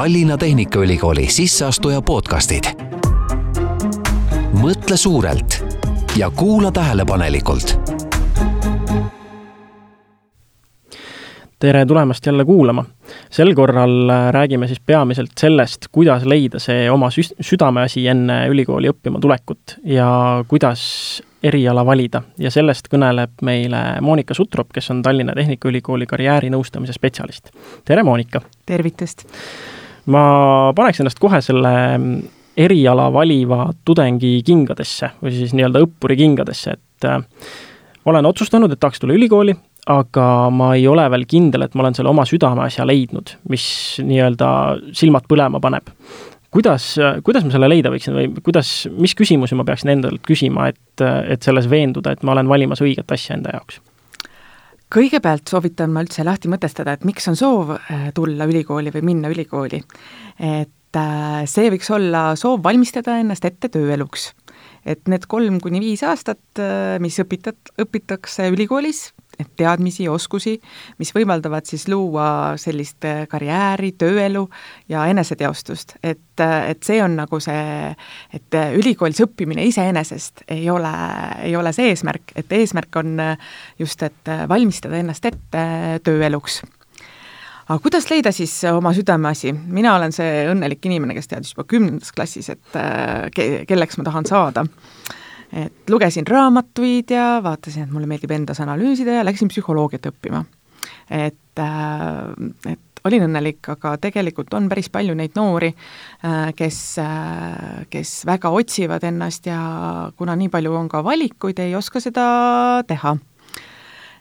Tallinna Tehnikaülikooli sisseastuja podcastid. mõtle suurelt ja kuula tähelepanelikult. tere tulemast jälle kuulama. sel korral räägime siis peamiselt sellest, kuidas leida see oma südameasi enne ülikooli õppima tulekut ja kuidas eriala valida ja sellest kõneleb meile Monika Sutrop, kes on Tallinna Tehnikaülikooli karjäärinõustamise spetsialist. tere, Monika! tervitust! Ma paneks ennast kohe selle eriala valiva tudengi kingadesse või siis nii-öelda õppuri kingadesse, et äh, olen otsustanud, et tahaks tulla ülikooli, aga ma ei ole veel kindel, et ma olen selle oma südameasja leidnud, mis nii-öelda silmad põlema paneb kuidas, kuidas ma selle leida võiksin või kuidas, mis küsimusi ma peaksin endalt küsima, et, et selles veenduda, et ma olen valimas õiget asja enda jaoks? Kõigepealt soovitan ma üldse lahti mõtestada, et miks on soov äh, tulla ülikooli või minna ülikooli. et äh, see võiks olla soov valmistada ennast ette tööeluks. et need kolm kuni viis aastat, äh, mis õpitat-, õpitakse ülikoolis, teadmisi ja oskusi, mis võimaldavad siis luua sellist äh, karjääri, tööelu ja eneseteostust. et, äh, et see on nagu see, et äh, ülikoolis õppimine iseenesest ei ole, ei ole see eesmärk, et eesmärk on just, et valmistada ennast ette tööeluks aga kuidas leida siis oma südameasi? mina olen see õnnelik inimene, kes teadis juba kümnendas klassis, et ke-, kelleks ma tahan saada et lugesin raamatuid ja vaatasin, et mulle meeldib endas analüüsida ja läksin psühholoogiat õppima. et, äh, et olin õnnelik, aga tegelikult on päris palju neid noori, äh, kes, äh, kes väga otsivad ennast ja kuna nii palju on ka valikuid, ei oska seda teha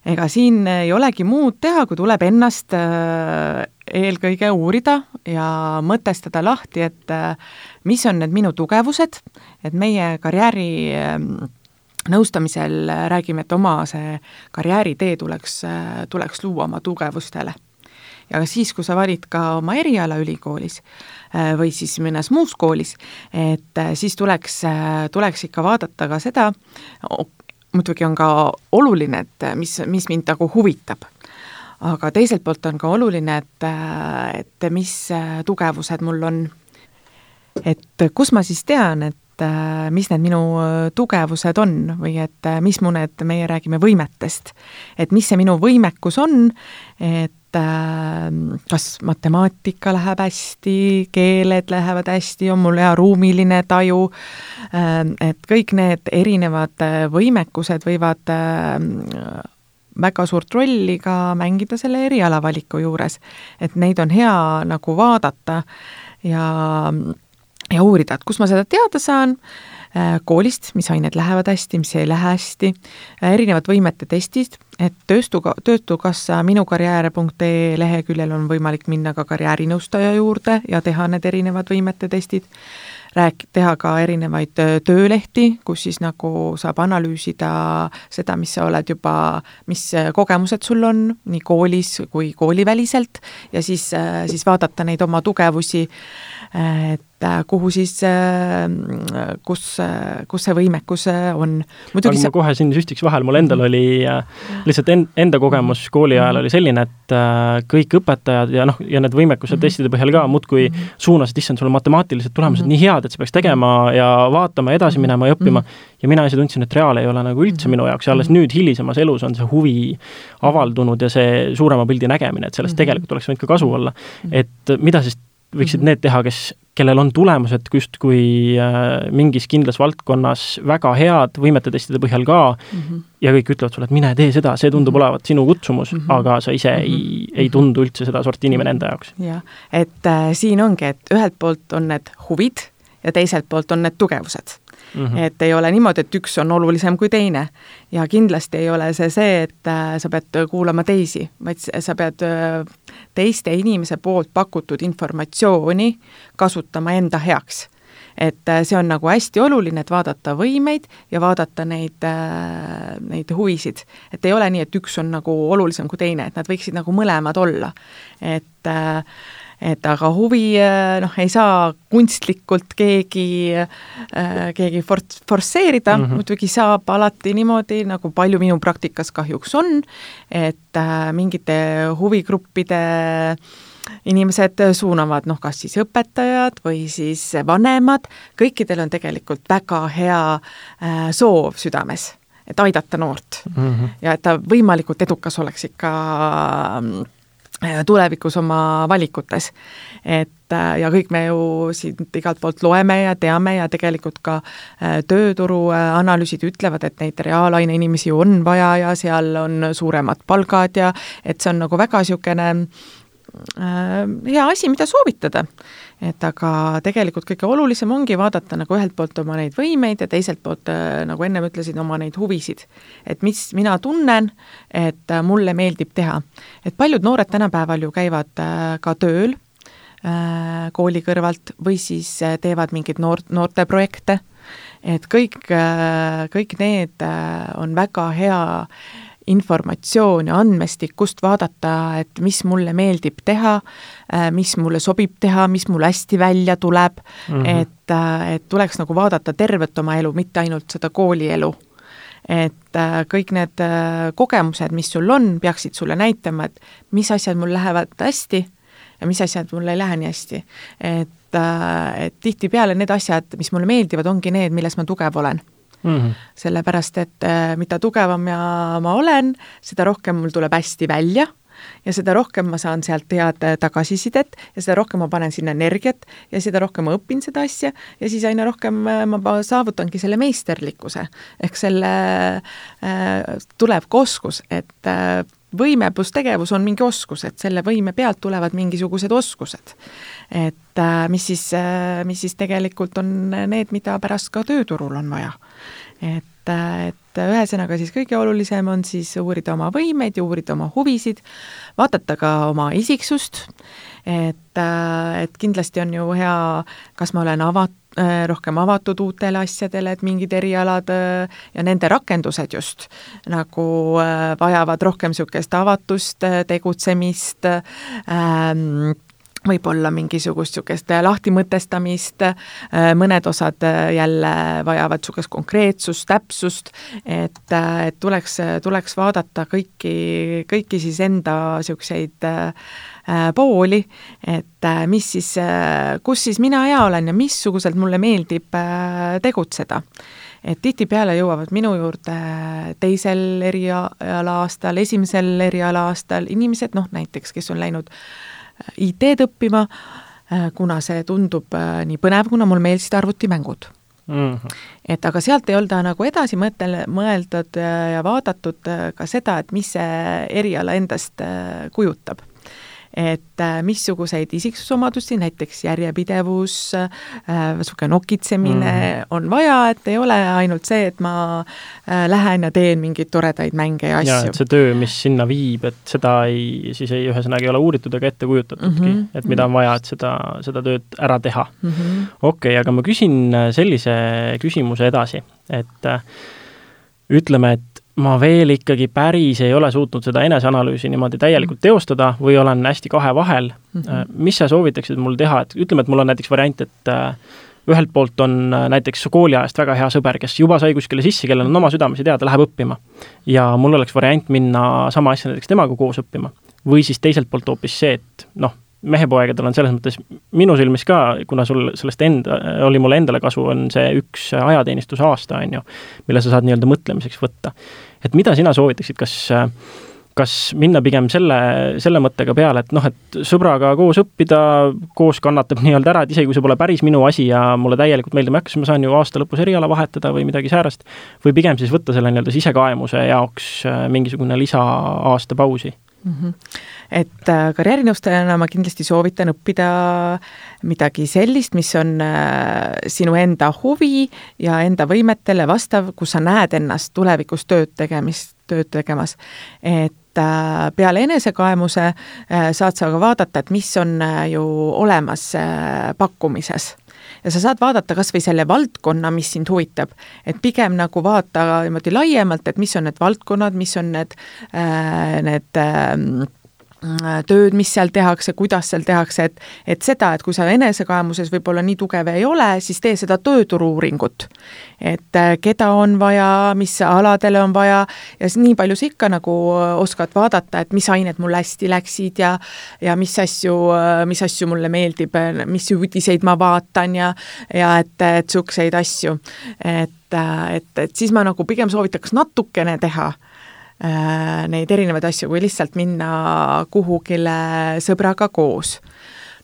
ega siin ei olegi muud teha, kui tuleb ennast äh, eelkõige uurida ja mõtestada lahti, et äh, mis on need minu tugevused, et meie karjääri ähm, nõustamisel räägime, et oma see karjääritee tuleks, äh, tuleks luua oma tugevustele. ja siis, kui sa valid ka oma eriala ülikoolis või siis mõnes muus koolis, et siis tuleks, tuleks ikka vaadata ka seda, muidugi on ka oluline, et mis, mis mind nagu huvitab. aga teiselt poolt on ka oluline, et, et mis tugevused mul on. et kus ma siis tean, et mis need minu tugevused on või et mis mu need, meie räägime võimetest. et mis see minu võimekus on, et Äh, kas matemaatika läheb hästi, keeled lähevad hästi, on mul hea ruumiline taju, äh, et kõik need erinevad äh, võimekused võivad väga suurt rolli ka mängida selle erialavaliku juures. et neid on hea nagu vaadata ja, ja uurida, et kust ma seda teada saan Äh, koolist, mis ained lähevad hästi, mis ei lähe hästi, äh, erinevad võimete testid, et tööstuga, Töötukassa minukarjäär.ee leheküljel on võimalik minna ka karjäärinõustaja juurde ja teha need erinevad võimete testid, rääk-, teha ka erinevaid töölehti, kus siis nagu saab analüüsida seda, mis sa oled juba, mis kogemused sul on nii koolis kui kooliväliselt ja siis, siis vaadata neid oma tugevusi, et kuhu siis, äh, kus, kus see võimekus äh, on. aga see... ma kohe siin süstiks vahel, mul endal oli lihtsalt en-, enda kogemus kooli ajal oli selline, et kõik õpetajad ja noh, ja need võimekuse mhm. testide põhjal ka muudkui mhm. suunasid, issand, sul on matemaatilised tulemused -hmm. nii head, et sa peaks tegema ja vaatama edasi mhm. minema ja õppima ja mina ise tundsin, et reaal ei ole nagu üldse minu jaoks ja alles nüüd hilisemas elus on see huvi avaldunud ja see suurema pildi nägemine, et sellest tegelikult oleks võinud ka kasu olla. et mida siis võiksid need teha, kes, kellel on tulemused justkui äh, mingis kindlas valdkonnas väga head, võimete testide põhjal ka mm, -hmm. ja kõik ütlevad sulle, et mine tee seda, see tundub mm -hmm. olevat sinu kutsumus mm, -hmm. aga sa ise mm -hmm. ei, ei mhm. tundu üldse sedasorti inimene enda jaoks. jah, et äh, siin ongi, et ühelt poolt on need huvid ja teiselt poolt on need tugevused Mm -hmm. et ei ole niimoodi, et üks on olulisem kui teine. ja kindlasti ei ole see see, et äh, sa pead kuulama teisi, vaid sa pead äh, teiste inimese poolt pakutud informatsiooni kasutama enda heaks et äh, see on nagu hästi oluline, et vaadata võimeid ja vaadata neid, neid huvisid. et ei ole nii, et üks on nagu olulisem kui teine, et nad võiksid nagu mõlemad olla. et äh, et aga huvi noh, ei saa kunstlikult keegi, äh, keegi for-, forsseerida mm, -hmm. muidugi saab alati niimoodi, nagu palju minu praktikas kahjuks on, et äh, mingite huvigruppide inimesed suunavad noh, kas siis õpetajad või siis vanemad, kõikidel on tegelikult väga hea soov südames, et aidata noort mm -hmm. ja et ta võimalikult edukas oleks ikka äh, tulevikus oma valikutes. et äh, ja kõik me ju siit igalt poolt loeme ja teame ja tegelikult ka tööturu analüüsid ütlevad, et neid reaalaine inimesi on vaja ja seal on suuremad palgad ja et see on nagu väga niisugune äh, Äh, hea asi, mida soovitada. et aga tegelikult kõige olulisem ongi vaadata nagu ühelt poolt oma neid võimeid ja teiselt poolt, äh, nagu ennem ütlesin, oma neid huvisid. et mis mina tunnen, et äh, mulle meeldib teha. et paljud noored tänapäeval ju käivad ka tööl kooli kõrvalt või siis teevad mingeid noor, noorteprojekte, et kõik, kõik need on väga hea informatsioon ja andmestik, kust vaadata, et mis mulle meeldib teha, äh, mis mulle sobib teha, mis mul hästi välja tuleb mm, -hmm. et, äh, et tuleks nagu vaadata tervet oma elu, mitte ainult seda koolielu et äh, kõik need kogemused, mis sul on, peaksid sulle näitama, et mis asjad mul lähevad hästi ja mis asjad mul ei lähe nii hästi. et, et tihtipeale need asjad, mis mulle meeldivad, ongi need, milles ma tugev olen mm. -hmm. sellepärast, et äh, mida tugevam ja ma olen, seda rohkem mul tuleb hästi välja ja seda rohkem ma saan sealt head tagasisidet ja seda rohkem ma panen sinna energiat ja seda rohkem ma õpin seda asja ja siis aina rohkem äh, ma saavutangi selle meisterlikkuse. ehk selle äh, tuleb ka oskus, et äh, võime pluss tegevus on mingi oskus, et selle võime pealt tulevad mingisugused oskused. et äh, mis siis, äh, mis siis tegelikult on need, mida pärast ka tööturul on vaja. Et, et ühesõnaga siis kõige olulisem on siis uurida oma võimeid ja uurida oma huvisid, vaadata ka oma isiksust, et, et kindlasti on ju hea, kas ma olen avat-, rohkem avatud uutele asjadele, et mingid erialad ja nende rakendused just nagu vajavad rohkem niisugust avatust, tegutsemist ähm,, võib-olla mingisugust niisugust lahtimõtestamist, mõned osad jälle vajavad niisugust konkreetsust, täpsust, et, et tuleks, tuleks vaadata kõiki, kõiki siis enda niisuguseid pooli, et mis siis, kus siis mina hea olen ja missuguselt mulle meeldib tegutseda. Et tihtipeale jõuavad minu juurde teisel eriala-aastal, esimesel eriala-aastal inimesed, noh näiteks, kes on läinud IT-d õppima, äh, kuna see tundub äh, nii põnev, kuna mulle meeldisid arvutimängud Mm -hmm. et aga sealt ei olda nagu edasi mõtel-, mõeldud äh, ja vaadatud ka seda, et mis see eriala endast kujutab et äh, missuguseid isiksusomadusi, näiteks järjepidevus äh,, niisugune nokitsemine mm. on vaja, et ei ole ainult see, et ma äh, lähen ja teen mingeid toredaid mänge ja asju. see töö, mis sinna viib, et seda ei, siis ei, ühesõnaga ei ole uuritud ega ette kujutatudki mm, -hmm. et mida on vaja, et seda, seda tööd ära teha mm -hmm.. okei okay,, aga ma küsin sellise küsimuse edasi, et äh, ütleme, et ma veel ikkagi päris ei ole suutnud seda eneseanalüüsi niimoodi täielikult teostada või olen hästi kahe vahel mm. -hmm. mis sa soovitaksid mul teha, et ütleme, et mul on näiteks variant, et äh, ühelt poolt on äh, näiteks kooliajast väga hea sõber, kes juba sai kuskile sisse, kellel on oma südames idee, ta läheb õppima. ja mul oleks variant minna sama asja näiteks temaga koos õppima. või siis teiselt poolt hoopis see, et noh, mehepoegadel on selles mõttes minu silmis ka, kuna sul sellest enda, oli mulle endale kasu, on see üks ajateenistuse aasta, on ju, mille sa saad nii-öelda mõtlemiseks võtta. et mida sina soovitaksid, kas kas minna pigem selle, selle mõttega peale, et noh, et sõbraga koos õppida, koos kannatab nii-öelda ära, et isegi kui see pole päris minu asi ja mulle täielikult meeldima ei hakka, siis ma saan ju aasta lõpus eriala vahetada või midagi säärast, või pigem siis võtta selle nii-öelda sisekaemuse jaoks mingisugune lisaaasta pausi mm. -hmm et äh, karjäärinõustajana ma kindlasti soovitan õppida midagi sellist, mis on äh, sinu enda huvi ja enda võimetele vastav, kus sa näed ennast tulevikus tööd tegemist, tööd tegemas. et äh, peale enesekaemuse saad sa ka vaadata, et mis on ju olemas pakkumises ja sa saad vaadata kas või selle valdkonna, mis sind huvitab. et pigem nagu vaata niimoodi laiemalt, et mis on need valdkonnad, mis on need äh,, need äh, tööd, mis seal tehakse, kuidas seal tehakse, et et seda, et kui sa enesekaemuses võib-olla nii tugev ei ole, siis tee seda tööturu-uuringut. et äh, keda on vaja, mis aladele on vaja ja nii palju sa ikka nagu äh, oskad vaadata, et mis ained mul hästi läksid ja ja mis asju, mis asju mulle meeldib, mis uudiseid ma vaatan ja ja et, et niisuguseid asju. et, et, et siis ma nagu pigem soovitaks natukene teha Äh, neid erinevaid asju, kui lihtsalt minna kuhugile sõbraga koos.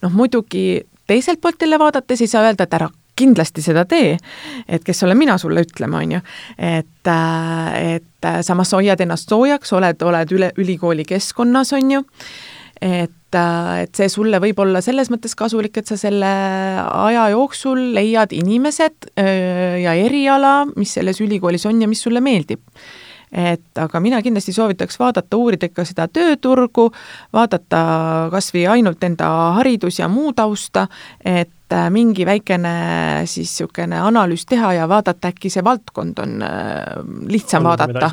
noh, muidugi teiselt poolt jälle vaadates ei saa öelda, et ära kindlasti seda tee, et kes olen mina sulle ütlema, on ju. et, äh, et samas hoiad ennast soojaks, oled, oled üle, ülikooli keskkonnas, on ju, et, äh, et see sulle võib olla selles mõttes kasulik, et sa selle aja jooksul leiad inimesed ja eriala, mis selles ülikoolis on ja mis sulle meeldib et aga mina kindlasti soovitaks vaadata, uurida ikka seda tööturgu, vaadata kas või ainult enda haridus ja muu tausta, et äh, mingi väikene siis niisugune analüüs teha ja vaadata, äkki see valdkond on äh, lihtsam on vaadata.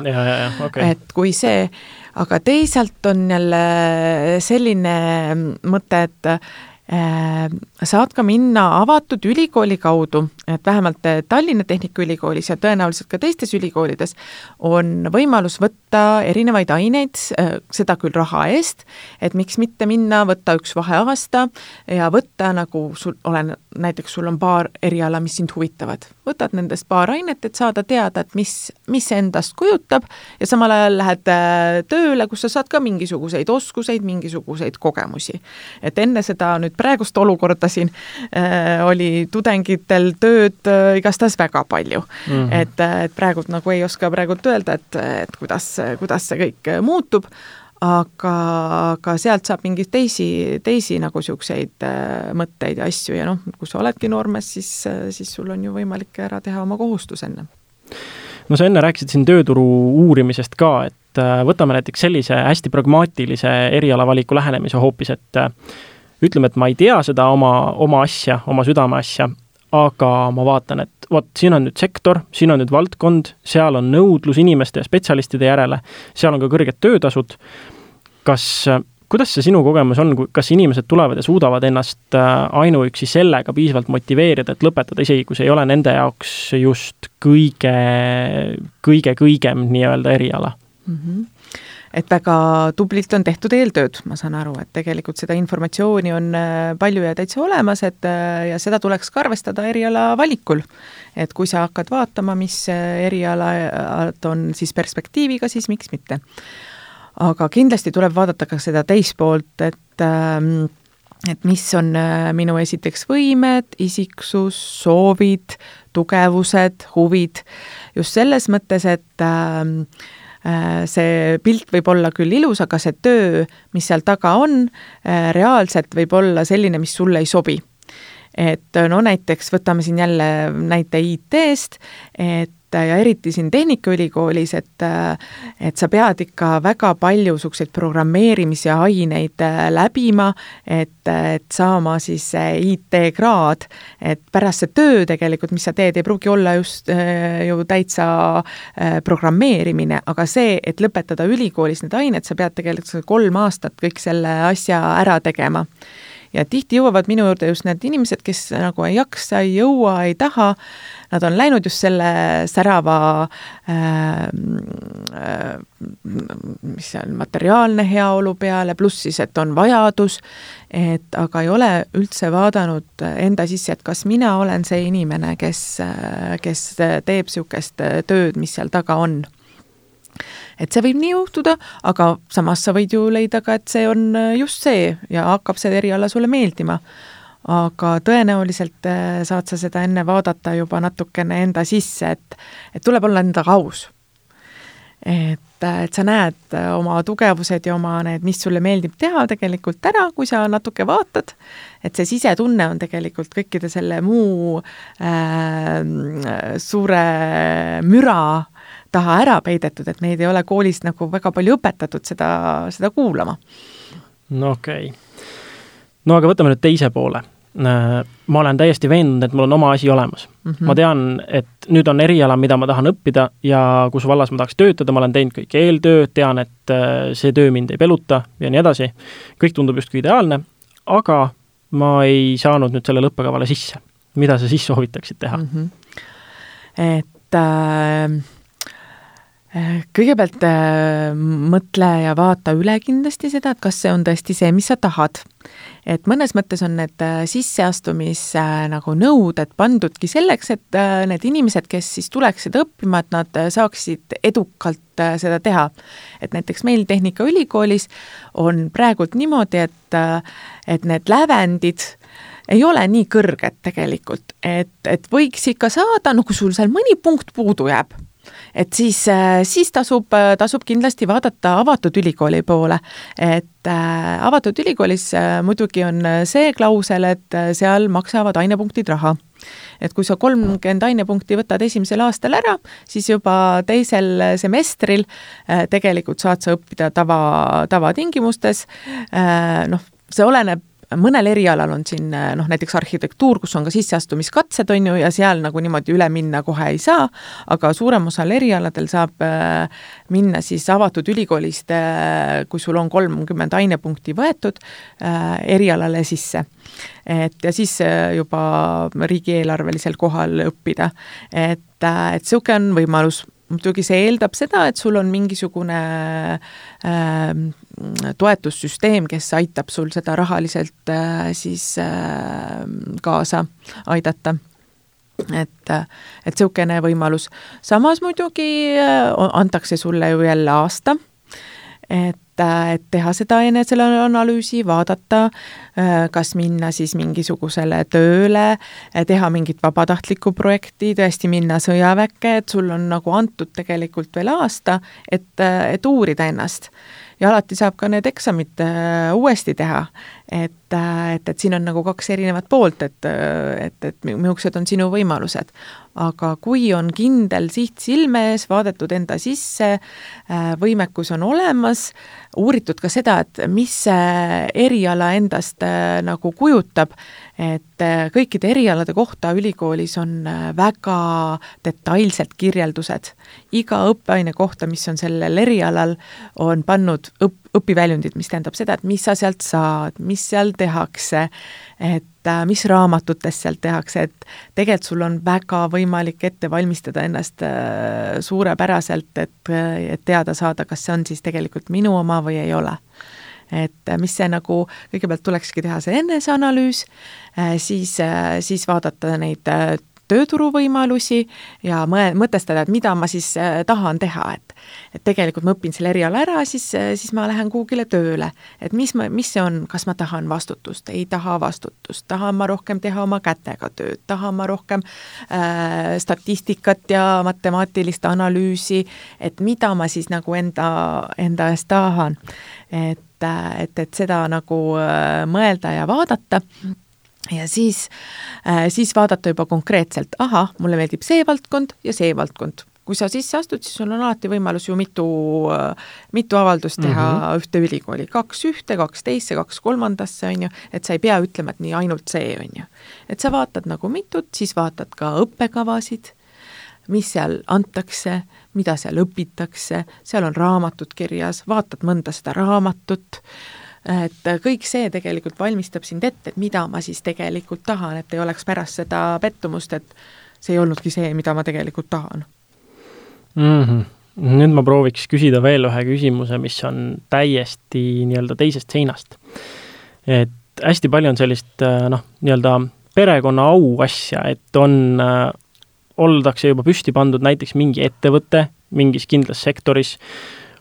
Okay. et kui see, aga teisalt on jälle selline mõte, et saad ka minna avatud ülikooli kaudu, et vähemalt Tallinna Tehnikaülikoolis ja tõenäoliselt ka teistes ülikoolides on võimalus võtta erinevaid aineid, äh, seda küll raha eest, et miks mitte minna, võtta üks vaheaasta ja võtta nagu sul, olen, näiteks sul on paar eriala, mis sind huvitavad. võtad nendest paar ainet, et saada teada, et mis, mis endast kujutab ja samal ajal lähed äh, tööle, kus sa saad ka mingisuguseid oskuseid, mingisuguseid kogemusi. et enne seda nüüd praegust olukorda siin äh, oli tudengitel tööd äh, igastahes väga palju mm. -hmm. et, äh, et praegult nagu ei oska praegult öelda, et, et kuidas, kuidas see kõik äh, muutub, aga, aga sealt saab mingeid teisi, teisi nagu niisuguseid äh, mõtteid ja asju ja noh, kui sa oledki noormees, siis, siis sul on ju võimalik ära teha oma kohustus enne no sa enne rääkisid siin tööturu uurimisest ka, et võtame näiteks sellise hästi pragmaatilise erialavaliku lähenemise hoopis, et ütleme, et ma ei tea seda oma, oma asja, oma südameasja, aga ma vaatan, et vot siin on nüüd sektor, siin on nüüd valdkond, seal on nõudlus inimeste ja spetsialistide järele, seal on ka kõrged töötasud. kas, kuidas see sinu kogemus on, kas inimesed tulevad ja suudavad ennast äh, ainuüksi sellega piisavalt motiveerida, et lõpetada, isegi kui see ei ole nende jaoks just kõige, kõige kõigem nii-öelda eriala mm? -hmm et väga tublilt on tehtud eeltööd, ma saan aru, et tegelikult seda informatsiooni on äh, palju ja täitsa olemas, et äh, ja seda tuleks ka arvestada eriala valikul. et kui sa hakkad vaatama, mis äh, erialad on siis perspektiiviga, siis miks mitte. aga kindlasti tuleb vaadata ka seda teist poolt, et ähm, et mis on minu esiteks võimed, isiksus, soovid, tugevused, huvid, just selles mõttes, et äh, see pilt võib olla küll ilus, aga see töö, mis seal taga on, äh, reaalselt võib olla selline, mis sulle ei sobi. Et no näiteks võtame siin jälle näite IT-st, et ja eriti siin Tehnikaülikoolis, et et sa pead ikka väga palju niisuguseid programmeerimise aineid äh, läbima, et, et saama siis IT-kraad, et pärast see töö tegelikult, mis sa teed, ei pruugi olla just äh, ju täitsa äh, programmeerimine, aga see, et lõpetada ülikoolis need ained, sa pead tegelikult kolm aastat kõik selle asja ära tegema ja tihti jõuavad minu juurde just need inimesed, kes nagu ei jaksa, ei jõua, ei taha, nad on läinud just selle särava äh, äh, mis on, materiaalne heaolu peale, pluss siis, et on vajadus, et aga ei ole üldse vaadanud enda sisse, et kas mina olen see inimene, kes, kes teeb niisugust tööd, mis seal taga on et see võib nii juhtuda, aga samas sa võid ju leida ka, et see on äh, just see ja hakkab see eriala sulle meeldima. aga tõenäoliselt äh, saad sa seda enne vaadata juba natukene enda sisse, et, et tuleb olla endaga aus. et, äh, et sa näed oma tugevused ja oma need, mis sulle meeldib teha tegelikult ära, kui sa natuke vaatad, et see sisetunne on tegelikult kõikide selle muu äh, suure müra taha ära peidetud, et neid ei ole koolis nagu väga palju õpetatud seda, seda kuulama. no okei okay.. no aga võtame nüüd teise poole. ma olen täiesti veendunud, et mul on oma asi olemas mm. -hmm. ma tean, et nüüd on eriala, mida ma tahan õppida ja kus vallas ma tahaks töötada, ma olen teinud kõik eeltööd, tean, et see töö mind ei peluta ja nii edasi. kõik tundub justkui ideaalne, aga ma ei saanud nüüd sellele õppekavale sisse. mida sa siis soovitaksid teha mm? -hmm. et äh kõigepealt äh, mõtle ja vaata üle kindlasti seda, et kas see on tõesti see, mis sa tahad. et mõnes mõttes on need äh, sisseastumis äh, nagu nõuded pandudki selleks, et need inimesed, kes siis tuleksid õppima, et nad saaksid edukalt seda teha. et näiteks meil Tehnikaülikoolis on praegult niimoodi, et, et need lävendid ei ole nii kõrged tegelikult, et, et võiks ikka saada, no kui sul seal mõni punkt puudu jääb et siis, äh, siis tasub, äh, tasub kindlasti vaadata avatud ülikooli poole. et äh, avatud ülikoolis muidugi on see klausel, et seal maksavad ainepunktid raha et kui sa kolmkümmend ainepunkti võtad esimesel aastal ära, siis juba teisel semestril tegelikult saad sa õppida tava, tavatingimustes, noh, see oleneb mõnel erialal on siin noh, näiteks arhitektuur, kus on ka sisseastumiskatsed, on ju, ja seal nagu niimoodi üle minna kohe ei saa, aga suurem osal erialadel saab äh, minna siis avatud ülikoolist, äh, kui sul on kolmkümmend ainepunkti võetud, erialale sisse. et ja siis juba riigieelarvelisel kohal õppida. et, et niisugune on võimalus muidugi see eeldab seda, et sul on mingisugune äh, toetussüsteem, kes aitab sul seda rahaliselt äh, siis äh, kaasa aidata et, et niisugune võimalus. samas muidugi äh, antakse sulle ju jälle aasta, et et teha seda eneseanalüüsi, vaadata, äh, kas minna siis mingisugusele tööle, teha mingit vabatahtlikku projekti, tõesti minna sõjaväkke, et sul on nagu antud tegelikult veel aasta, et, et uurida ennast ja alati saab ka need eksamid äh, uuesti teha. et, äh, et, et siin on nagu kaks erinevat poolt, et, äh, et, et millised on sinu võimalused. Aga kui on kindel siht silme ees, vaadatud enda sisse, võimekus on olemas, uuritud ka seda, et mis see eriala endast nagu kujutab, et kõikide erialade kohta ülikoolis on väga detailsed kirjeldused. iga õppeaine kohta, mis on sellel erialal, on pannud õpp, õpiväljundid, mis tähendab seda, et mis sa sealt saad, mis seal tehakse, et äh, mis raamatutes seal tehakse, et tegelikult sul on väga võimalik ette valmistada ennast äh, suurepäraselt, et, et teada saada, kas see on siis tegelikult minu oma või ei ole. Et mis see nagu, kõigepealt tulekski teha see eneseanalüüs, äh, siis, siis vaadata neid tööturuvõimalusi ja mõe-, mõtestada, et mida ma siis äh, tahan teha, et et tegelikult ma õpin selle eriala ära, siis, äh, siis ma lähen kuhugile tööle. et mis ma, mis see on, kas ma tahan vastutust, ei taha vastutust, tahan ma rohkem teha oma kätega tööd, tahan ma rohkem äh, statistikat ja matemaatilist analüüsi, et mida ma siis nagu enda, enda eest tahan. et, äh, et, et seda nagu mõelda ja vaadata ja siis, äh, siis vaadata juba konkreetselt, ahah, mulle meeldib see valdkond ja see valdkond. kui sa sisse astud, siis sul on alati võimalus ju mitu, äh, mitu avaldust teha mm -hmm. ühte ülikooli, kaks ühte, kaks teisse, kaks kolmandasse, on ju, et sa ei pea ütlema, et nii ainult see, on ju. et sa vaatad nagu mitut, siis vaatad ka õppekavasid, mis seal antakse, mida seal õpitakse, seal on raamatud kirjas, vaatad mõnda seda raamatut et kõik see tegelikult valmistab sind ette, et mida ma siis tegelikult tahan, et ei oleks pärast seda pettumust, et see ei olnudki see, mida ma tegelikult tahan mm. -hmm. nüüd ma prooviks küsida veel ühe küsimuse, mis on täiesti nii-öelda teisest seinast. et hästi palju on sellist noh, nii-öelda perekonna au asja, et on äh,, oldakse juba püsti pandud näiteks mingi ettevõte mingis kindlas sektoris,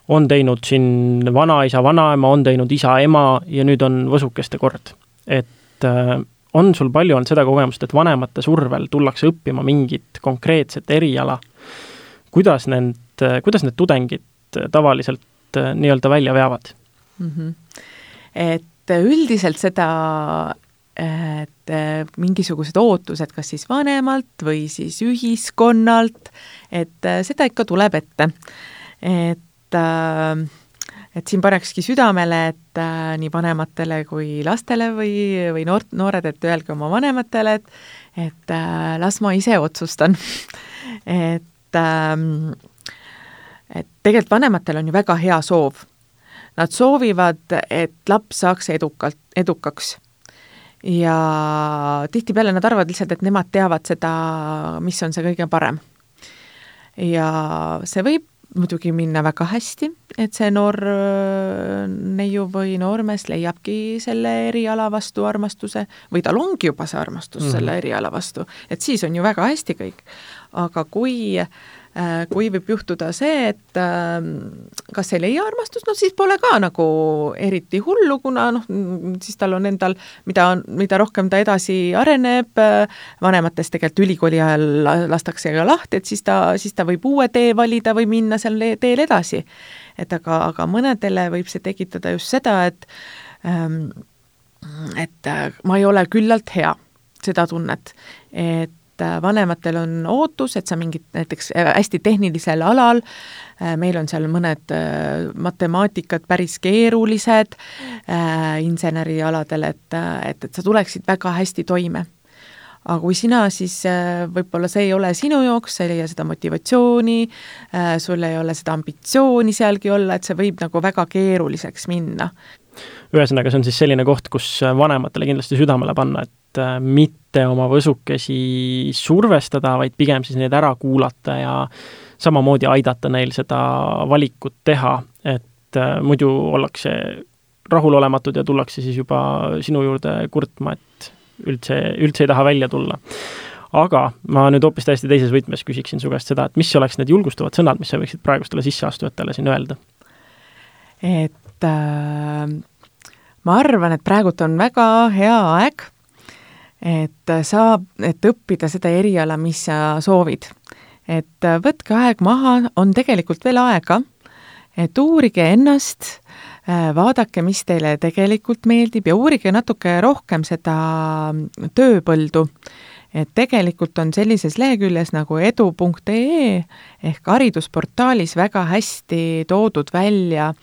on teinud siin vanaisa, vanaema, on teinud isa-ema ja nüüd on võsukeste kord. et äh, on sul palju olnud seda kogemust, et vanemate survel tullakse õppima mingit konkreetset eriala, kuidas need, kuidas need tudengid tavaliselt äh, nii-öelda välja veavad mm? -hmm. et üldiselt seda et äh, mingisugused ootused, kas siis vanemalt või siis ühiskonnalt, et seda ikka tuleb ette. et äh, et siin panekski südamele, et äh, nii vanematele kui lastele või, või noort, noored, et öelge oma vanematele, et et äh, las ma ise otsustan et ähm, et tegelikult vanematel on ju väga hea soov. Nad soovivad, et laps saaks edukalt, edukaks. ja tihtipeale nad arvavad lihtsalt, et nemad teavad seda, mis on see kõige parem. ja see võib muidugi minna väga hästi, et see noor neiu või noormees leiabki selle eriala vastu armastuse või tal ongi juba see armastus mm -hmm. selle eriala vastu, et siis on ju väga hästi kõik. aga kui Äh, kui võib juhtuda see, et ähm, kas ei leia armastust, no siis pole ka nagu eriti hullu, kuna noh, siis tal on endal, mida, mida rohkem ta edasi areneb, äh, vanematest tegelikult ülikooli ajal lastakse ka lahti, et siis ta, siis ta võib uue tee valida või minna seal teel edasi. et aga, aga mõnedele võib see tekitada just seda, et ähm, et äh, ma ei ole küllalt hea, seda tunnet, et et äh, vanematel on ootus, et sa mingit näiteks äh, hästi tehnilisel alal, äh, meil on seal mõned matemaatikad päris keerulised insenerialadel, et, et, et sa tuleksid väga hästi toime aga kui sina siis, võib-olla see ei ole sinu jaoks, sa ei leia seda motivatsiooni, sul ei ole seda ambitsiooni sealgi olla, et see võib nagu väga keeruliseks minna. ühesõnaga, see on siis selline koht, kus vanematele kindlasti südamele panna, et mitte oma võsukesi survestada, vaid pigem siis neid ära kuulata ja samamoodi aidata neil seda valikut teha, et äh, muidu ollakse rahulolematud ja tullakse siis juba sinu juurde kurtma, et üldse, üldse ei taha välja tulla. aga ma nüüd hoopis täiesti teises võtmes küsiksin su käest seda, et mis oleks need julgustavad sõnad, mis sa võiksid praegustele sisseastujatele siin öelda? et äh, ma arvan, et praegult on väga hea aeg et saab, et õppida seda eriala, mis sa soovid. et võtke aeg maha, on tegelikult veel aega, et uurige ennast, vaadake, mis teile tegelikult meeldib ja uurige natuke rohkem seda tööpõldu. et tegelikult on sellises leheküljes nagu edu.ee ehk haridusportaalis väga hästi toodud välja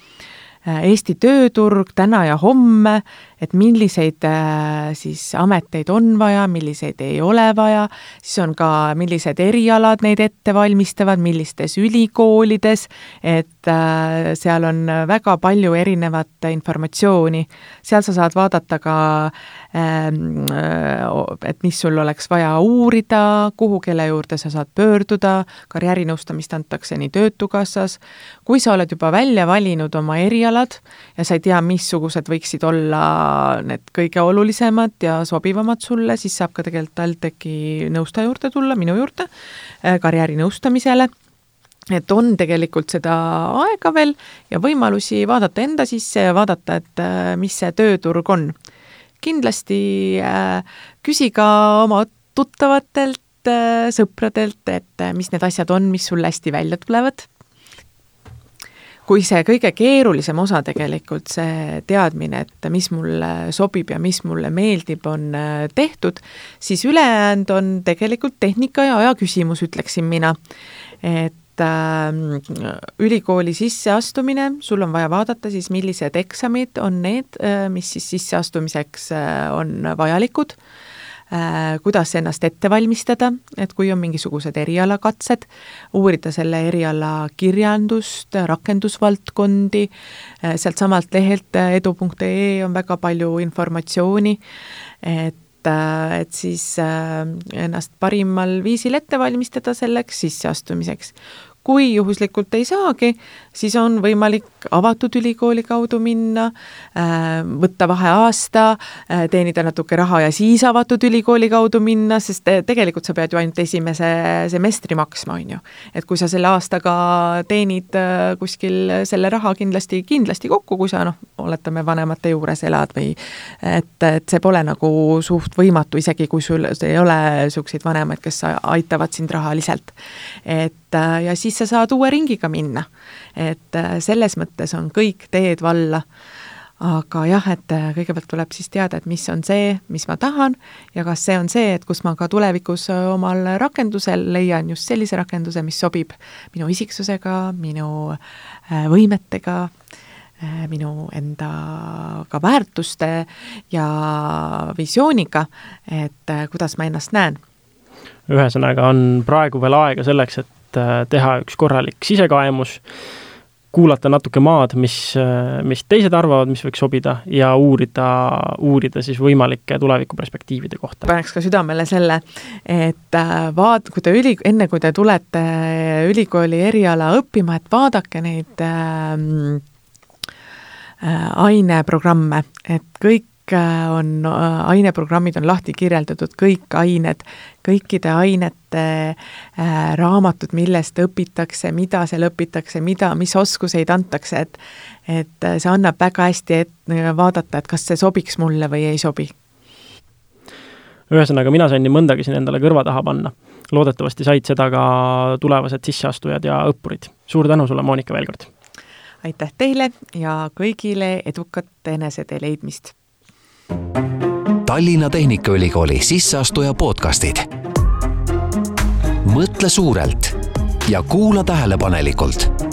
Eesti tööturg täna ja homme et milliseid äh, siis ameteid on vaja, milliseid ei ole vaja, siis on ka, millised erialad neid ette valmistavad, millistes ülikoolides, et äh, seal on väga palju erinevat informatsiooni. seal sa saad vaadata ka, et mis sul oleks vaja uurida, kuhu, kelle juurde sa saad pöörduda, karjäärinõustamist antakse nii Töötukassas, kui sa oled juba välja valinud oma erialad ja sa ei tea, missugused võiksid olla need kõige olulisemad ja sobivamad sulle, siis saab ka tegelikult TalTechi nõustaja juurde tulla, minu juurde, äh, karjäärinõustamisele et on tegelikult seda aega veel ja võimalusi vaadata enda sisse ja vaadata, et äh, mis see tööturg on. Kindlasti äh, küsi ka oma tuttavatelt, sõpradelt, et mis need asjad on, mis sul hästi välja tulevad kui see kõige keerulisem osa tegelikult, see teadmine, et mis mulle sobib ja mis mulle meeldib, on äh, tehtud, siis ülejäänud on tegelikult tehnika ja aja küsimus, ütleksin mina. et äh, ülikooli sisseastumine, sul on vaja vaadata siis, millised eksamid on need, äh, mis siis sisseastumiseks äh, on vajalikud Äh, kuidas ennast ette valmistada, et kui on mingisugused erialakatsed, uurida selle eriala kirjandust, rakendusvaldkondi, sealtsamalt lehelt edu.ee on väga palju informatsiooni, et et siis ennast parimal viisil ette valmistada selleks sisseastumiseks kui juhuslikult ei saagi, siis on võimalik avatud ülikooli kaudu minna, äh, võtta vaheaasta, äh, teenida natuke raha ja siis avatud ülikooli kaudu minna, sest tegelikult sa pead ju ainult esimese semestri maksma, on ju. et kui sa selle aastaga teenid äh, kuskil selle raha kindlasti, kindlasti kokku, kui sa noh, oletame, vanemate juures elad või et, et see pole nagu suht võimatu, isegi kui sul ei ole niisuguseid vanemaid, kes aitavad sind rahaliselt. et ja siis sa saad uue ringiga minna. et äh, selles mõttes on kõik teed valla. aga jah, et äh, kõigepealt tuleb siis teada, et mis on see, mis ma tahan ja kas see on see, et kus ma ka tulevikus äh, omal rakendusel leian just sellise rakenduse, mis sobib minu isiksusega, minu võimetega minu enda ka väärtuste ja visiooniga, et kuidas ma ennast näen. ühesõnaga on praegu veel aega selleks, et teha üks korralik sisekaemus kuulata natuke maad, mis, mis teised arvavad, mis võiks sobida ja uurida, uurida siis võimalike tulevikuperspektiivide kohta. paneks ka südamele selle, et äh, vaat-, kui te üli, enne kui te tulete ülikooli eriala õppima, et vaadake neid ähm, äh, aineprogramme, et kõik Äh, on, äh, aineprogrammid on lahti kirjeldatud, kõik ained, kõikide ainete äh, raamatud, millest õpitakse, mida seal õpitakse, mida, mis oskuseid antakse, et et see annab väga hästi et, vaadata, et kas see sobiks mulle või ei sobi. ühesõnaga, mina sain nii mõndagi siin endale kõrva taha panna. loodetavasti said seda ka tulevased sisseastujad ja õppurid. suur tänu sulle, Monika, veel kord! aitäh teile ja kõigile edukat enesetee leidmist! Tallinna Tehnikaülikooli sisseastuja podcastid. mõtle suurelt ja kuula tähelepanelikult